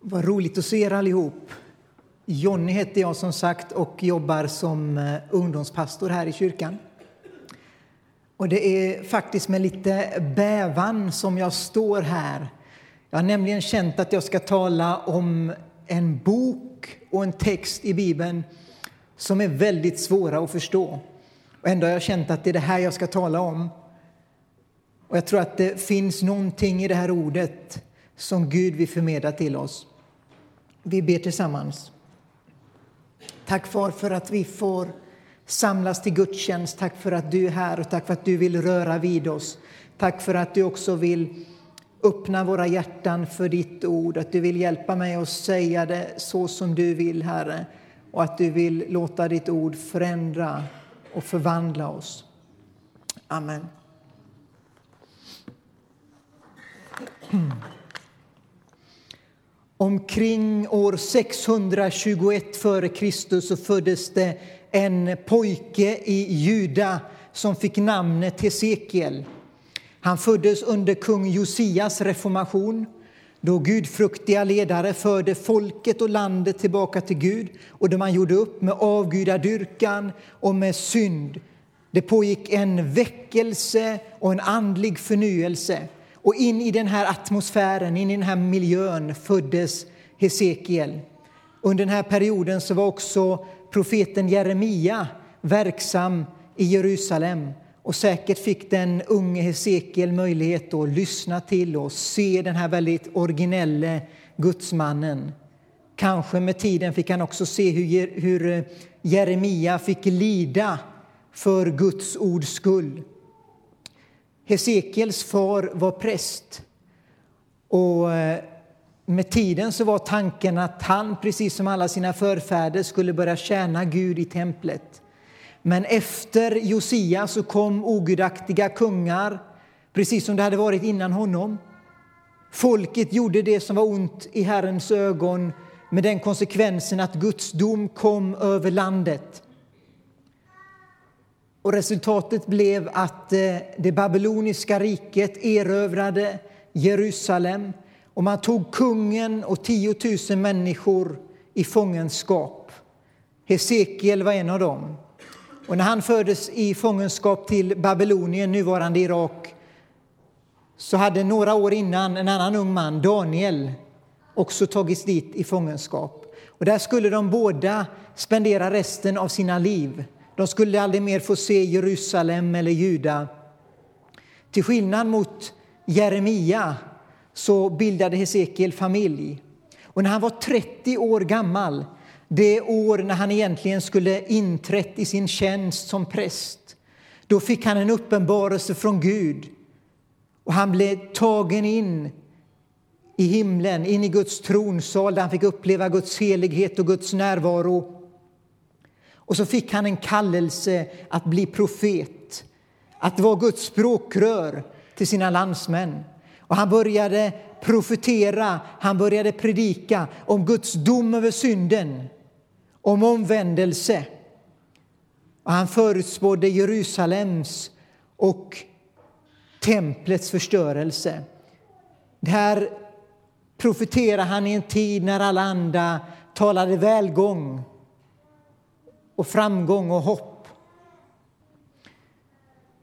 Vad roligt att se er allihop. Jonny heter jag som sagt och jobbar som eh, ungdomspastor här i kyrkan. Och det är faktiskt med lite bävan som jag står här. Jag har nämligen känt att jag ska tala om en bok och en text i Bibeln som är väldigt svåra att förstå. Och ändå har jag känt att det är det här jag ska tala om. Och jag tror att det finns någonting i det här ordet som Gud vill förmedla till oss. Vi ber tillsammans. Tack far för att vi får samlas till gudstjänst. Tack för att du är här och tack för att du vill röra vid oss. Tack för att du också vill öppna våra hjärtan för ditt ord, att du vill hjälpa mig att säga det så som du vill, Herre, och att du vill låta ditt ord förändra och förvandla oss. Amen. Omkring år 621 f.Kr. föddes det en pojke i Juda som fick namnet Hesekiel. Han föddes under kung Josias reformation då gudfruktiga ledare förde folket och landet tillbaka till Gud och då man gjorde upp med avgudadyrkan och med synd. Det pågick en väckelse och en andlig förnyelse. Och in i den här atmosfären, in i den här miljön föddes Hesekiel. Under den här perioden så var också profeten Jeremia verksam i Jerusalem. Och säkert fick den unge Hesekiel möjlighet att lyssna till och se den här väldigt originelle gudsmannen. Kanske med tiden fick han också se hur, hur Jeremia fick lida för Guds ords skull. Hesekiels far var präst. Och eh, med tiden så var tanken att han, precis som alla sina förfäder, skulle börja tjäna Gud i templet. Men efter Josia så kom ogudaktiga kungar, precis som det hade varit innan honom. Folket gjorde det som var ont i Herrens ögon med den konsekvensen att Guds dom kom över landet. Och resultatet blev att eh, det babyloniska riket erövrade Jerusalem och man tog kungen och 10 000 människor i fångenskap. Hesekiel var en av dem. Och när han fördes i fångenskap till Babylonien, nuvarande Irak så hade några år innan en annan ung man, Daniel, också tagits dit i fångenskap. Och där skulle de båda spendera resten av sina liv. De skulle aldrig mer få se Jerusalem eller Juda. Till skillnad mot Jeremia så bildade Hesekiel familj. Och när han var 30 år gammal, det år när han egentligen skulle inträtt i sin tjänst som präst, då fick han en uppenbarelse från Gud. Och han blev tagen in i himlen, in i Guds tronsal där han fick uppleva Guds helighet och Guds närvaro. Och så fick han en kallelse att bli profet, att vara Guds språkrör till sina landsmän. Och han började profetera, han började predika om Guds dom över synden, om omvändelse. Och han förutspådde Jerusalems och templets förstörelse. Det här profeterade han i en tid när alla andra talade välgång och framgång och hopp.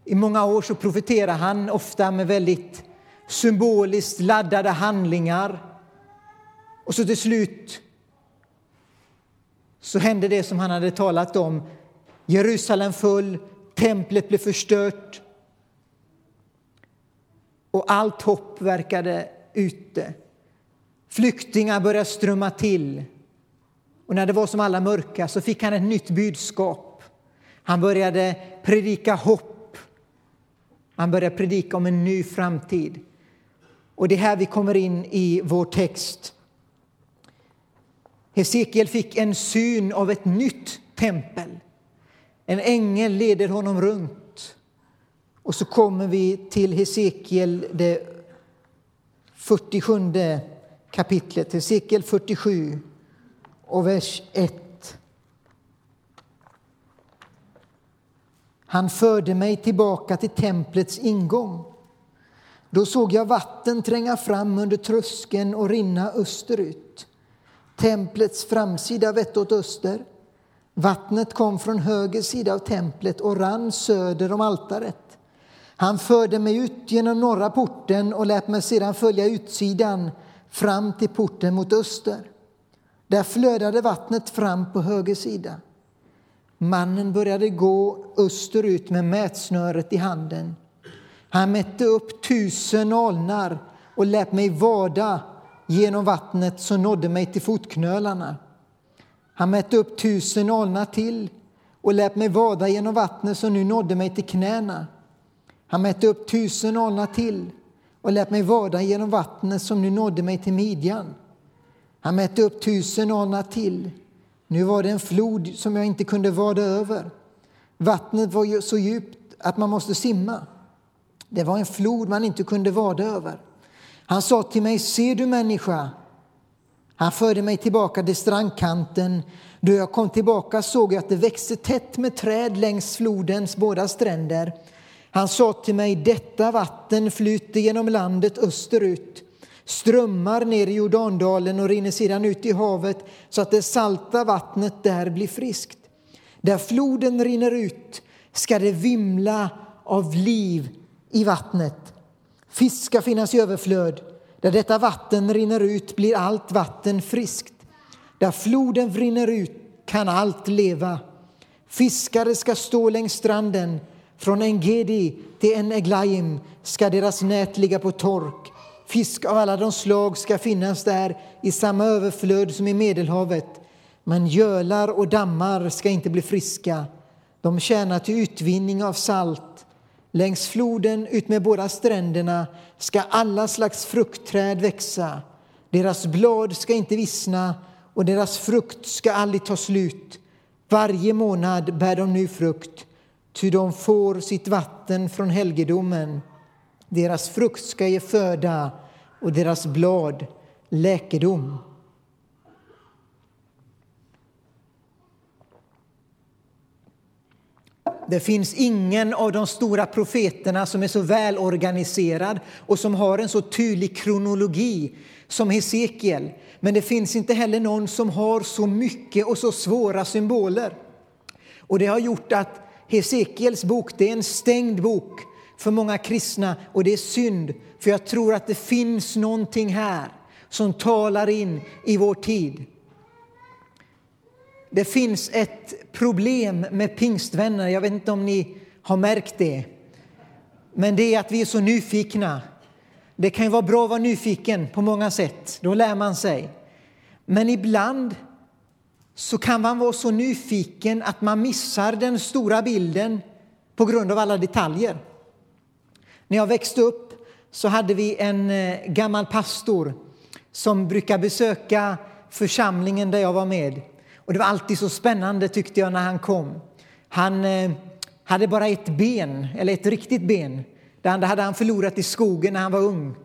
I många år så profeterade han ofta med väldigt symboliskt laddade handlingar. Och så till slut så hände det som han hade talat om. Jerusalem föll, templet blev förstört och allt hopp verkade ute. Flyktingar började strömma till. Och när det var som allra mörkast så fick han ett nytt budskap. Han började predika hopp. Han började predika om en ny framtid. Och det är här vi kommer in i vår text. Hesekiel fick en syn av ett nytt tempel. En ängel leder honom runt. Och så kommer vi till Hesekiel, det 47 kapitlet, Hesekiel 47 och vers 1. Han förde mig tillbaka till templets ingång Då såg jag vatten tränga fram under tröskeln och rinna österut. Templets framsida vette åt öster. Vattnet kom från höger sida av templet och rann söder om altaret. Han förde mig ut genom norra porten och lät mig sedan följa utsidan fram till porten mot öster. Där flödade vattnet fram på höger sida. Mannen började gå österut med mätsnöret i handen. Han mätte upp tusen alnar och lät mig vada genom vattnet som nådde mig till fotknölarna. Han mätte upp tusen alnar till och lät mig vada genom vattnet som nu nådde mig till knäna. Han mätte upp tusen alnar till och lät mig vada genom vattnet som nu nådde mig till midjan. Han mätte upp tusen alnar till. Nu var det en flod som jag inte kunde vada över. Vattnet var så djupt att man måste simma. Det var en flod man inte kunde vada över. Han sa till mig, ser du människa? Han förde mig tillbaka till strandkanten. Då jag kom tillbaka såg jag att det växte tätt med träd längs flodens båda stränder. Han sa till mig, detta vatten flyter genom landet österut, strömmar ner i Jordandalen och rinner sedan ut i havet så att det salta vattnet där blir friskt. Där floden rinner ut ska det vimla av liv i vattnet. Fisk ska finnas i överflöd. Där detta vatten rinner ut blir allt vatten friskt. Där floden rinner ut kan allt leva. Fiskare ska stå längs stranden. Från Engedi till En Eglaim ska deras nät ligga på tork. Fisk av alla de slag ska finnas där i samma överflöd som i Medelhavet. Men gölar och dammar ska inte bli friska. De tjänar till utvinning av salt. Längs floden utmed båda stränderna ska alla slags fruktträd växa. Deras blad ska inte vissna och deras frukt ska aldrig ta slut. Varje månad bär de ny frukt, ty de får sitt vatten från helgedomen. Deras frukt ska ge föda och deras blad läkedom. Det finns ingen av de stora profeterna som är så välorganiserad och som har en så tydlig kronologi som Hesekiel. Men det finns inte heller någon som har så mycket och så svåra symboler. Och det har gjort att Hesekiels bok det är en stängd bok för många kristna och det är synd för jag tror att det finns någonting här som talar in i vår tid. Det finns ett problem med pingstvänner. Jag vet inte om ni har märkt det. Men det är att vi är så nyfikna. Det kan ju vara bra att vara nyfiken på många sätt. Då lär man sig. Men ibland så kan man vara så nyfiken att man missar den stora bilden på grund av alla detaljer. När jag växte upp så hade vi en eh, gammal pastor som brukade besöka församlingen där jag var med. Och det var alltid så spännande tyckte jag när han kom. Han eh, hade bara ett ben, eller ett riktigt ben. Det andra hade han förlorat i skogen när han var ung.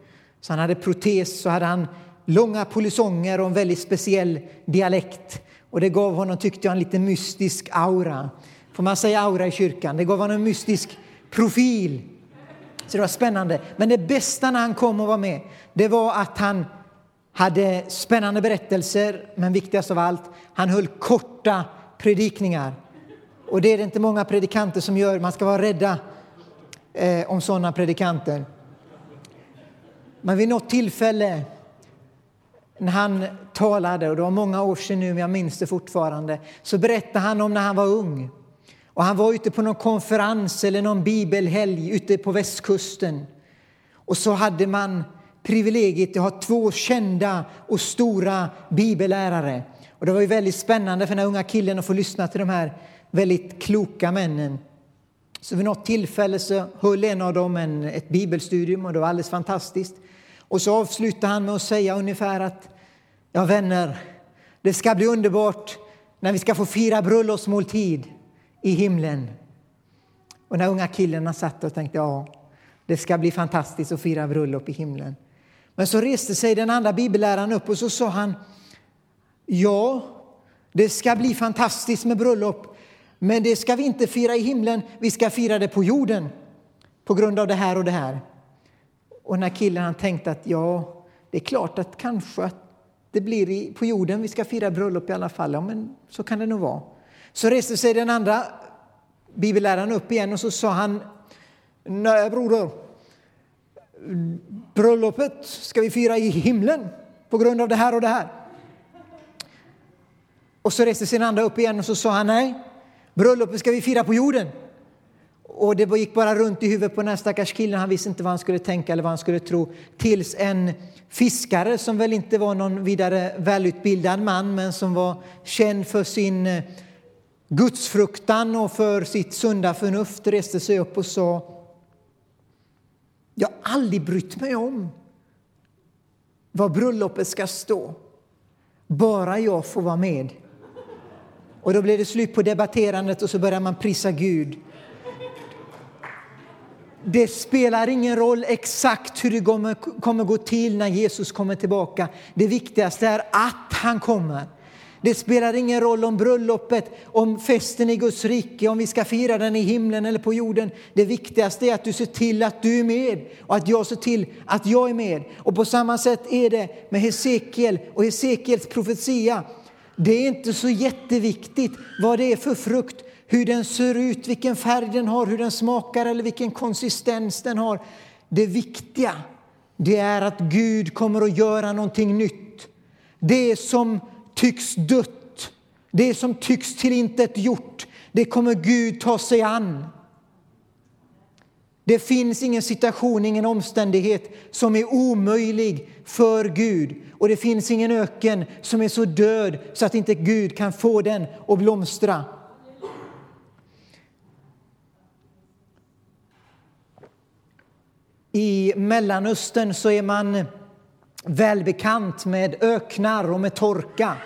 Så han hade protes, så hade han långa polisonger och en väldigt speciell dialekt. Och det gav honom, tyckte jag, en lite mystisk aura. Får man säga aura i kyrkan? Det gav honom en mystisk profil. Så det var spännande. Men det bästa när han kom och var med, det var att han hade spännande berättelser, men viktigast av allt, han höll korta predikningar. Och det är det inte många predikanter som gör. Man ska vara rädda eh, om sådana predikanter. Men vid något tillfälle när han talade, och det var många år sedan nu, men jag minns det fortfarande, så berättade han om när han var ung. Och han var ute på någon konferens eller någon bibelhelg ute på västkusten. Och så hade man privilegiet att ha två kända och stora bibellärare. Och det var ju väldigt spännande för den unga killen att få lyssna till de här väldigt kloka männen. Så vid något tillfälle så höll en av dem en, ett bibelstudium och det var alldeles fantastiskt. Och så avslutade han med att säga ungefär att ja vänner, det ska bli underbart när vi ska få fira bröllopsmåltid i himlen. Och den unga killen satt och tänkte ja, det ska bli fantastiskt att fira bröllop i himlen. Men så reste sig den andra bibelläraren upp och så sa han Ja, det ska bli fantastiskt med bröllop men det ska vi inte fira i himlen, vi ska fira det på jorden på grund av det här och det här. Och när killen han tänkte att ja, det är klart att kanske att det blir på jorden vi ska fira bröllop i alla fall. Ja, men så kan det nog vara. Så reste sig den andra bibelläraren upp igen och så sa han Nej, broder, bröllopet ska vi fira i himlen på grund av det här och det här. Och så reste sin andra upp igen och så sa han nej, bröllopet ska vi fira på jorden. Och det gick bara runt i huvudet på den här stackars killen. Han visste inte vad han skulle tänka eller vad han skulle tro. Tills en fiskare som väl inte var någon vidare välutbildad man men som var känd för sin eh, gudsfruktan och för sitt sunda förnuft reste sig upp och sa Jag har aldrig brytt mig om vad bröllopet ska stå. Bara jag får vara med. Och då blev det slut på debatterandet och så började man prisa Gud. Det spelar ingen roll exakt hur det kommer gå till när Jesus kommer tillbaka. Det viktigaste är att han kommer. Det spelar ingen roll om bröllopet, om festen i Guds rike, om vi ska fira den i himlen eller på jorden. Det viktigaste är att du ser till att du är med och att jag ser till att jag är med. Och på samma sätt är det med Hesekiel och Hesekiels profetia. Det är inte så jätteviktigt vad det är för frukt, hur den ser ut, vilken färg den har, hur den smakar eller vilken konsistens den har. Det viktiga det är att Gud kommer att göra någonting nytt. Det som tycks dött, det som tycks till intet gjort, det kommer Gud ta sig an. Det finns ingen situation, ingen omständighet som är omöjlig för Gud. Och det finns ingen öken som är så död så att inte Gud kan få den att blomstra. I Mellanöstern så är man välbekant med öknar och med torka.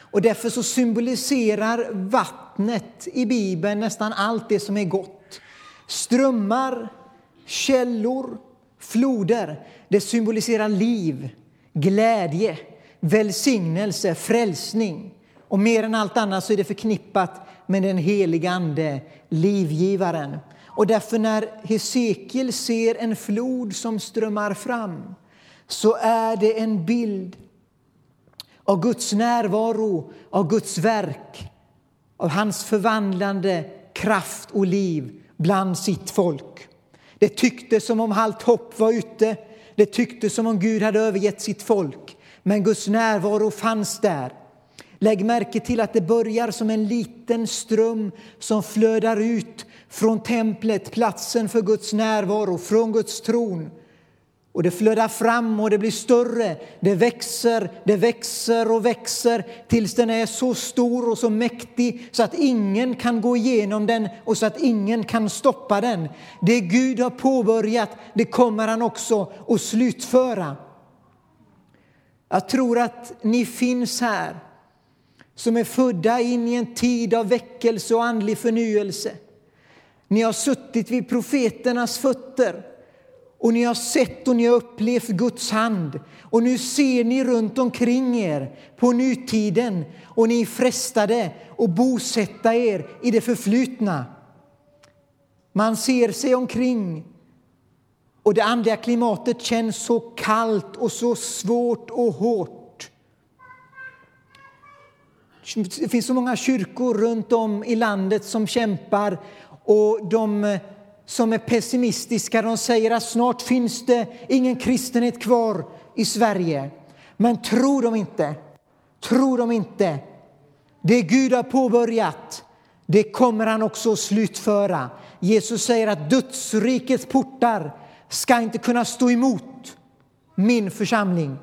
Och därför så symboliserar vattnet i Bibeln nästan allt det som är gott. Strömmar, källor, floder, det symboliserar liv, glädje, välsignelse, frälsning. Och mer än allt annat så är det förknippat med den helige Ande, livgivaren. Och därför när Hesekiel ser en flod som strömmar fram så är det en bild av Guds närvaro, av Guds verk, av hans förvandlande kraft och liv bland sitt folk. Det tycktes som om allt hopp var ute. Det tycktes som om Gud hade övergett sitt folk. Men Guds närvaro fanns där. Lägg märke till att det börjar som en liten ström som flödar ut från templet, platsen för Guds närvaro, från Guds tron. Och det flödar fram och det blir större. Det växer, det växer och växer tills den är så stor och så mäktig så att ingen kan gå igenom den och så att ingen kan stoppa den. Det Gud har påbörjat, det kommer han också att slutföra. Jag tror att ni finns här som är födda in i en tid av väckelse och andlig förnyelse. Ni har suttit vid profeternas fötter och ni har sett och ni har upplevt Guds hand. Och nu ser ni runt omkring er på nutiden och ni är frestade att bosätta er i det förflutna. Man ser sig omkring och det andliga klimatet känns så kallt och så svårt och hårt. Det finns så många kyrkor runt om i landet som kämpar och de som är pessimistiska. De säger att snart finns det ingen kristenhet kvar i Sverige. Men tror de inte, tror de inte, det Gud har påbörjat, det kommer han också att slutföra. Jesus säger att dödsrikets portar ska inte kunna stå emot min församling.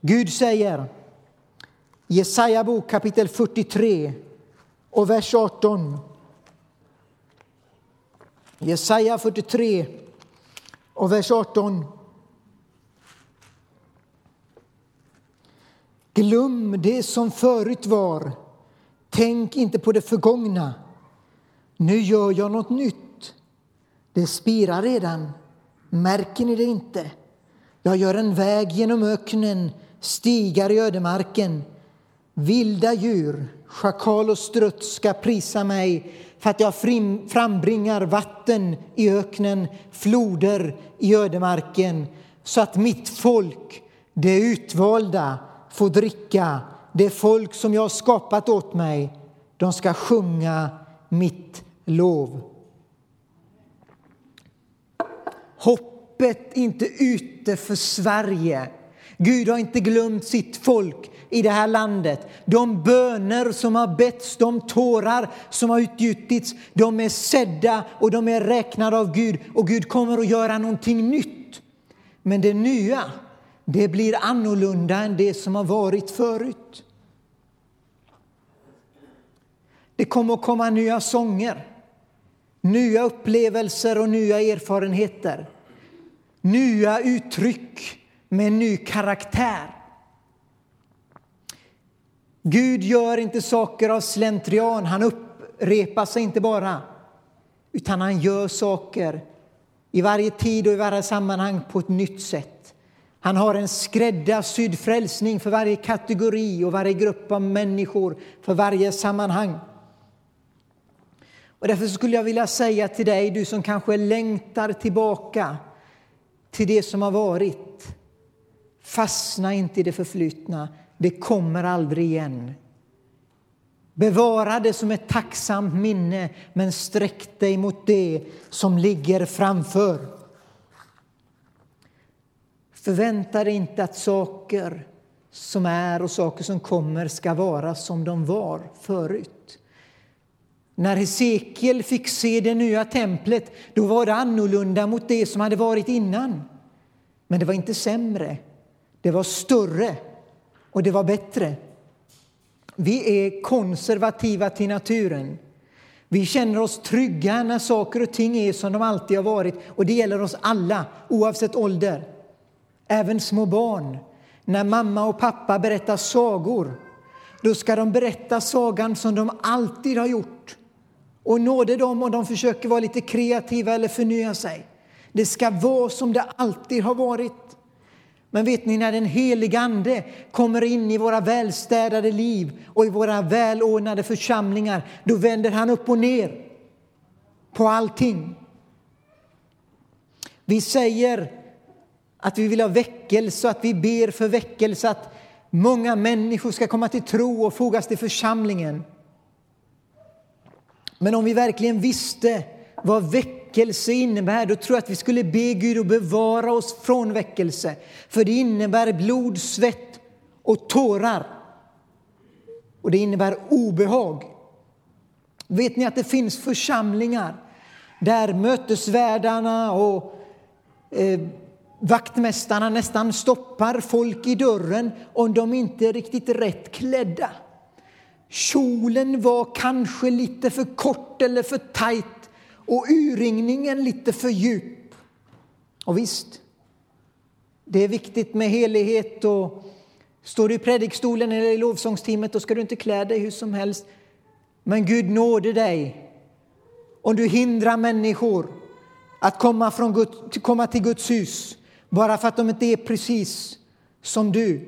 Gud säger i Jesaja bok kapitel 43 och vers 18. Jesaja 43 och vers 18. Glöm det som förut var. Tänk inte på det förgångna. Nu gör jag något nytt. Det spirar redan. Märker ni det inte? Jag gör en väg genom öknen, stigar i ödemarken. Vilda djur Schakal och struts ska prisa mig för att jag frambringar vatten i öknen, floder i ödemarken så att mitt folk, det utvalda, får dricka det folk som jag har skapat åt mig. De ska sjunga mitt lov. Hoppet är inte ute för Sverige. Gud har inte glömt sitt folk i det här landet. De böner som har betts, de tårar som har utgjutits, de är sedda och de är räknade av Gud och Gud kommer att göra någonting nytt. Men det nya, det blir annorlunda än det som har varit förut. Det kommer att komma nya sånger, nya upplevelser och nya erfarenheter. Nya uttryck med ny karaktär. Gud gör inte saker av slentrian, han upprepar sig inte bara utan han gör saker i varje tid och i varje sammanhang på ett nytt sätt. Han har en skräddarsydd frälsning för varje kategori och varje grupp av människor, för varje sammanhang. Och därför skulle jag vilja säga till dig, du som kanske längtar tillbaka till det som har varit. Fastna inte i det förflutna, det kommer aldrig igen. Bevara det som ett tacksamt minne, men sträck dig mot det som ligger framför. Förvänta dig inte att saker som är och saker som kommer ska vara som de var förut. När Hesekiel fick se det nya templet då var det annorlunda mot det som hade varit innan. Men det var inte sämre, det var större och det var bättre. Vi är konservativa till naturen. Vi känner oss trygga när saker och ting är som de alltid har varit. Och Det gäller oss alla, oavsett ålder. Även små barn. När mamma och pappa berättar sagor då ska de berätta sagan som de alltid har gjort. Och nåde dem om de försöker vara lite kreativa eller förnya sig. Det ska vara som det alltid har varit. Men vet ni, när den helige Ande kommer in i våra välstädade liv och i våra välordnade församlingar, då vänder han upp och ner på allting. Vi säger att vi vill ha väckelse, att vi ber för väckelse, att många människor ska komma till tro och fogas till församlingen. Men om vi verkligen visste vad väckelse innebär då tror jag att vi skulle be Gud att bevara oss från väckelse. För det innebär blod, svett och tårar. Och det innebär obehag. Vet ni att det finns församlingar där mötesvärdarna och eh, vaktmästarna nästan stoppar folk i dörren om de inte är riktigt rätt klädda? Kjolen var kanske lite för kort eller för tajt och urringningen lite för djup. Och visst, det är viktigt med helighet och står du i predikstolen eller i lovsångsteamet då ska du inte klä dig hur som helst. Men Gud nåde dig om du hindrar människor att komma, från Gud, komma till Guds hus bara för att de inte är precis som du.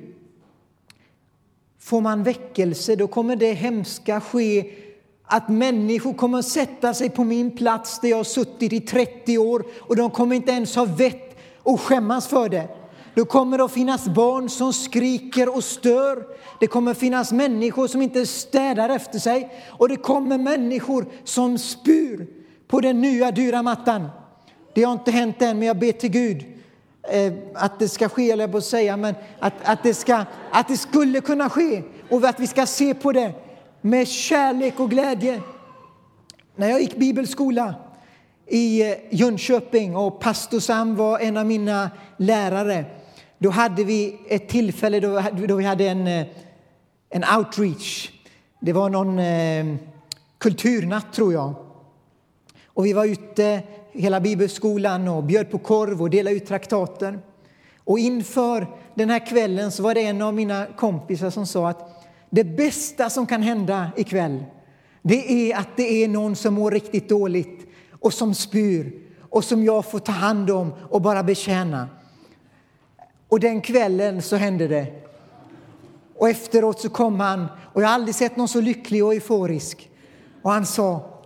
Får man väckelse då kommer det hemska ske att människor kommer att sätta sig på min plats där jag har suttit i 30 år och de kommer inte ens ha vett och skämmas för det. Då kommer det att finnas barn som skriker och stör. Det kommer att finnas människor som inte städar efter sig och det kommer människor som spyr på den nya dyra mattan. Det har inte hänt än, men jag ber till Gud eh, att det ska ske, eller jag på att säga, men att, att, det ska, att det skulle kunna ske och att vi ska se på det med kärlek och glädje. När jag gick bibelskola i eh, Jönköping och pastor Sam var en av mina lärare då hade vi ett tillfälle då, vi hade en, eh, en outreach. Det var någon eh, kulturnatt, tror jag. Och vi var ute hela bibelskolan och bjöd på korv och delade ut traktater. Och inför den här kvällen så var det en av mina kompisar som sa att det bästa som kan hända ikväll det är att det är någon som mår riktigt dåligt och som spyr och som jag får ta hand om och bara betjäna. Och den kvällen så hände det. Och efteråt så kom han, och jag har aldrig sett någon så lycklig och euforisk. Och han sa,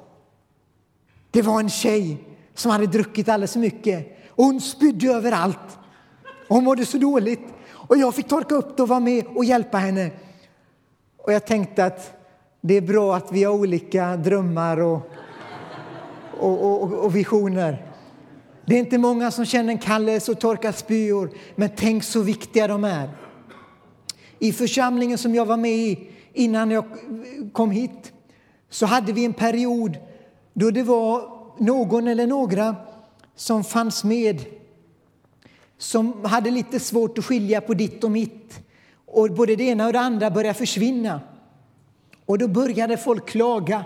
det var en tjej som hade druckit alldeles för mycket och hon spydde överallt. Hon mådde så dåligt och jag fick torka upp det och vara med och hjälpa henne. Och jag tänkte att det är bra att vi har olika drömmar och, och, och, och visioner. Det är inte många som känner en kallelse och torkar spyor, men tänk så viktiga de är. I församlingen som jag var med i innan jag kom hit så hade vi en period då det var någon eller några som fanns med som hade lite svårt att skilja på ditt och mitt. Och både det ena och det andra började försvinna. Och då började folk klaga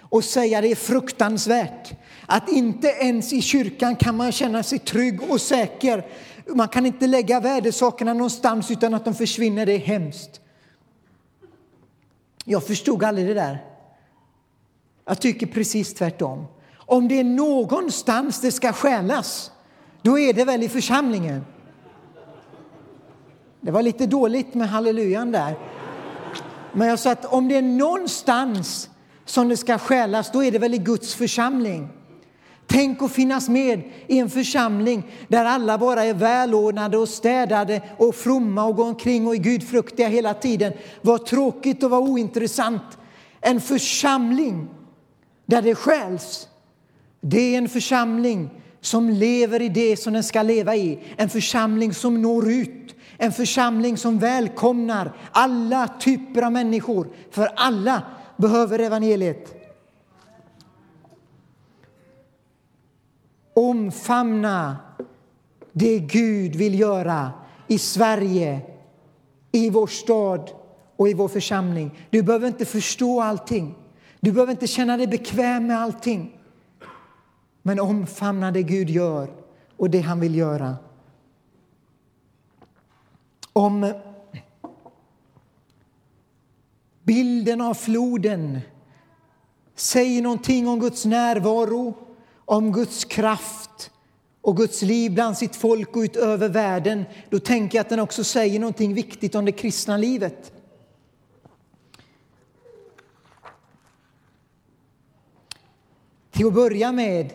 och säga det är fruktansvärt att inte ens i kyrkan kan man känna sig trygg och säker. Man kan inte lägga värdesakerna någonstans utan att de försvinner. Det är hemskt. Jag förstod aldrig det där. Jag tycker precis tvärtom. Om det är någonstans det ska stjälas, då är det väl i församlingen. Det var lite dåligt med hallelujan där. Men jag sa att om det är någonstans som det ska stjälas, då är det väl i Guds församling. Tänk att finnas med i en församling där alla bara är välordnade och städade och fromma och går omkring och är gudfruktiga hela tiden. Vad tråkigt och vad ointressant. En församling där det stjäls, det är en församling som lever i det som den ska leva i. En församling som når ut, en församling som välkomnar alla typer av människor. För alla behöver evangeliet. Omfamna det Gud vill göra i Sverige, i vår stad och i vår församling. Du behöver inte förstå allting. Du behöver inte känna dig bekväm med allting. Men omfamna det Gud gör och det han vill göra. Om bilden av floden säger någonting om Guds närvaro, om Guds kraft och Guds liv bland sitt folk och utöver världen, då tänker jag att den också säger någonting viktigt om det kristna livet. Till att börja med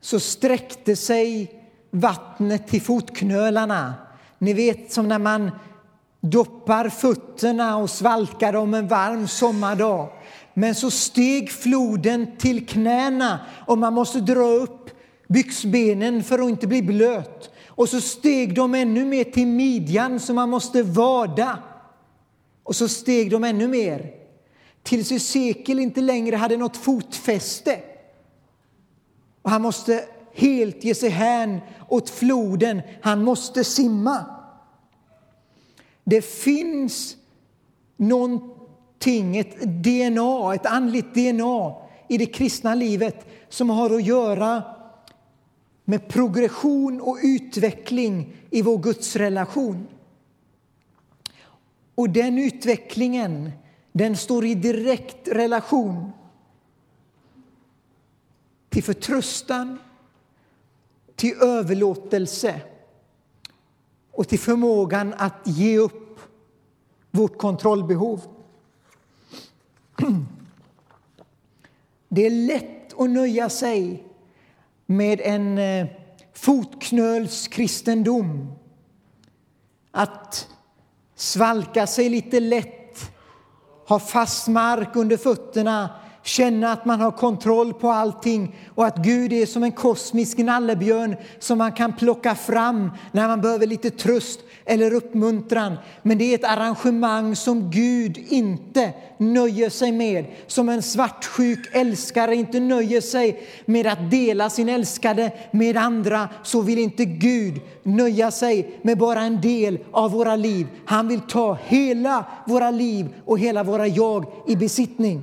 så sträckte sig vattnet till fotknölarna. Ni vet som när man doppar fötterna och svalkar dem en varm sommardag. Men så steg floden till knäna och man måste dra upp byxbenen för att inte bli blöt. Och så steg de ännu mer till midjan så man måste vada. Och så steg de ännu mer tills Hesekiel inte längre hade något fotfäste. Och han måste helt ge sig hän åt floden. Han måste simma. Det finns någonting, ett DNA, ett andligt DNA i det kristna livet som har att göra med progression och utveckling i vår gudsrelation. Och den utvecklingen den står i direkt relation till förtröstan, till överlåtelse och till förmågan att ge upp vårt kontrollbehov. Det är lätt att nöja sig med en eh, fotknölskristendom. Att svalka sig lite lätt, ha fast mark under fötterna känna att man har kontroll på allting och att Gud är som en kosmisk nallebjörn som man kan plocka fram när man behöver lite tröst eller uppmuntran. Men det är ett arrangemang som Gud inte nöjer sig med. Som en svartsjuk älskare inte nöjer sig med att dela sin älskade med andra så vill inte Gud nöja sig med bara en del av våra liv. Han vill ta hela våra liv och hela våra jag i besittning.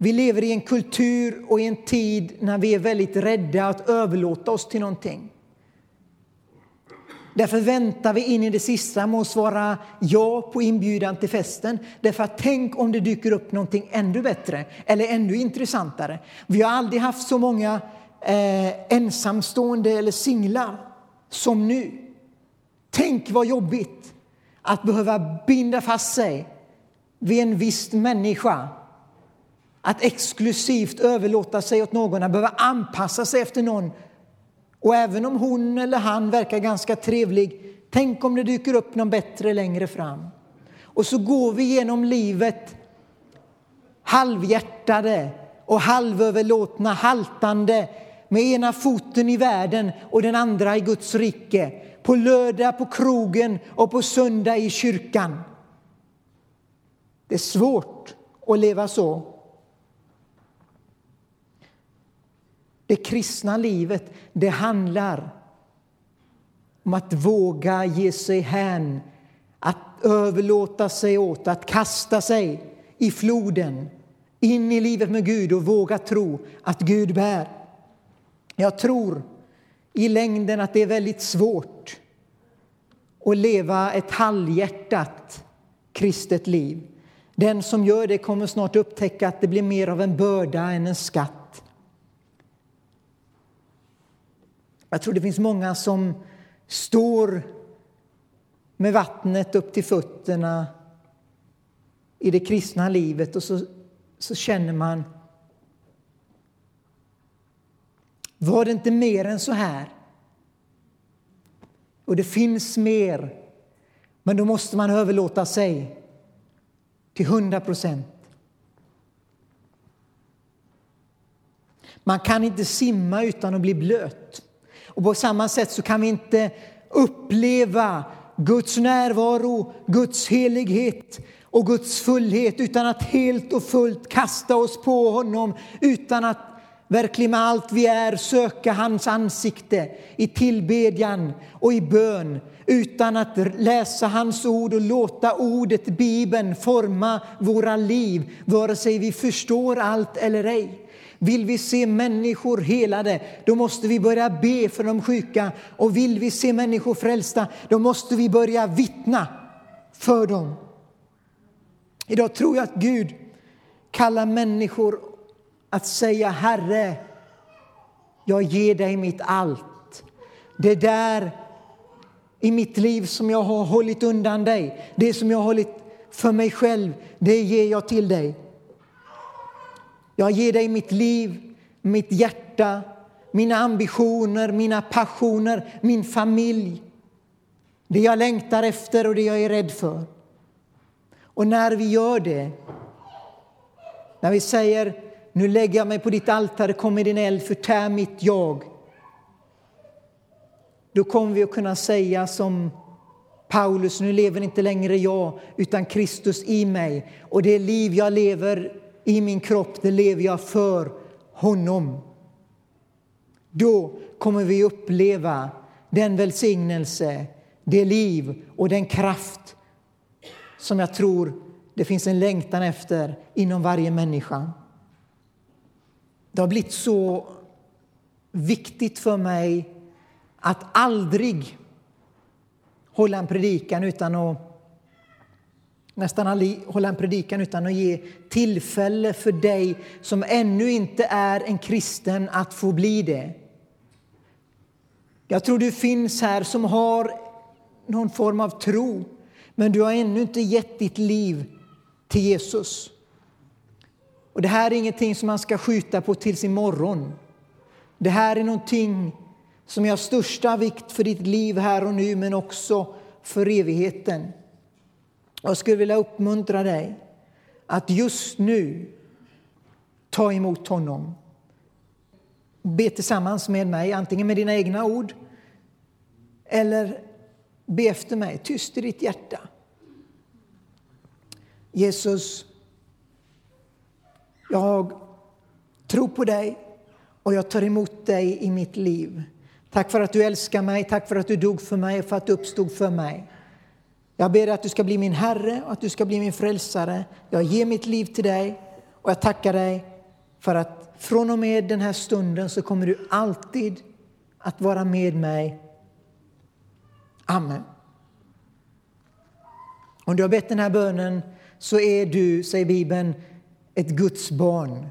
Vi lever i en kultur och i en tid när vi är väldigt rädda att överlåta oss till någonting. Därför väntar vi in i det sista med att svara ja på inbjudan till festen. Därför att tänk om det dyker upp någonting ännu bättre eller ännu intressantare. Vi har aldrig haft så många eh, ensamstående eller singlar som nu. Tänk vad jobbigt att behöva binda fast sig vid en viss människa. Att exklusivt överlåta sig åt någon, att behöva anpassa sig efter någon. Och även om hon eller han verkar ganska trevlig, tänk om det dyker upp någon bättre längre fram. Och så går vi genom livet halvhjärtade och halvöverlåtna, haltande med ena foten i världen och den andra i Guds rike. På lördag på krogen och på söndag i kyrkan. Det är svårt att leva så. Det kristna livet det handlar om att våga ge sig hän, att överlåta sig åt, att kasta sig i floden in i livet med Gud och våga tro att Gud bär. Jag tror i längden att det är väldigt svårt att leva ett halvhjärtat kristet liv. Den som gör det kommer snart upptäcka att det blir mer av en börda än en skatt. Jag tror det finns många som står med vattnet upp till fötterna i det kristna livet och så, så känner man Var det inte mer än så här? Och det finns mer, men då måste man överlåta sig till hundra procent. Man kan inte simma utan att bli blöt. Och på samma sätt så kan vi inte uppleva Guds närvaro, Guds helighet och Guds fullhet utan att helt och fullt kasta oss på honom, utan att verkligen med allt vi är söka hans ansikte i tillbedjan och i bön utan att läsa hans ord och låta ordet, Bibeln, forma våra liv vare sig vi förstår allt eller ej. Vill vi se människor helade, då måste vi börja be för de sjuka. Och vill vi se människor frälsta, då måste vi börja vittna för dem. Idag tror jag att Gud kallar människor att säga Herre, jag ger dig mitt allt. Det där i mitt liv som jag har hållit undan dig, det som jag har hållit för mig själv, det ger jag till dig. Jag ger dig mitt liv, mitt hjärta, mina ambitioner, mina passioner, min familj. Det jag längtar efter och det jag är rädd för. Och när vi gör det, när vi säger nu lägger jag mig på ditt altare, kom med din eld, förtär mitt jag. Då kommer vi att kunna säga som Paulus, nu lever inte längre jag, utan Kristus i mig. Och det liv jag lever i min kropp, det lever jag för honom. Då kommer vi uppleva den välsignelse, det liv och den kraft som jag tror det finns en längtan efter inom varje människa. Det har blivit så viktigt för mig att aldrig hålla en predikan utan att nästan aldrig hålla en predikan utan att ge tillfälle för dig som ännu inte är en kristen att få bli det. Jag tror du finns här som har någon form av tro men du har ännu inte gett ditt liv till Jesus. Och det här är ingenting som man ska skjuta på tills imorgon. Det här är någonting som är av största vikt för ditt liv här och nu, men också för evigheten. Jag skulle vilja uppmuntra dig att just nu ta emot honom. Be tillsammans med mig, antingen med dina egna ord eller be efter mig, tyst i ditt hjärta. Jesus, jag tror på dig och jag tar emot dig i mitt liv. Tack för att du älskar mig, tack för att du dog för mig och för att du uppstod för mig. Jag ber att du ska bli min Herre och att du ska bli min frälsare. Jag ger mitt liv till dig och jag tackar dig för att från och med den här stunden så kommer du alltid att vara med mig. Amen. Om du har bett den här bönen så är du, säger Bibeln, ett Guds barn.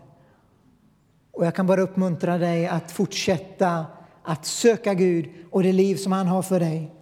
Och jag kan bara uppmuntra dig att fortsätta att söka Gud och det liv som han har för dig.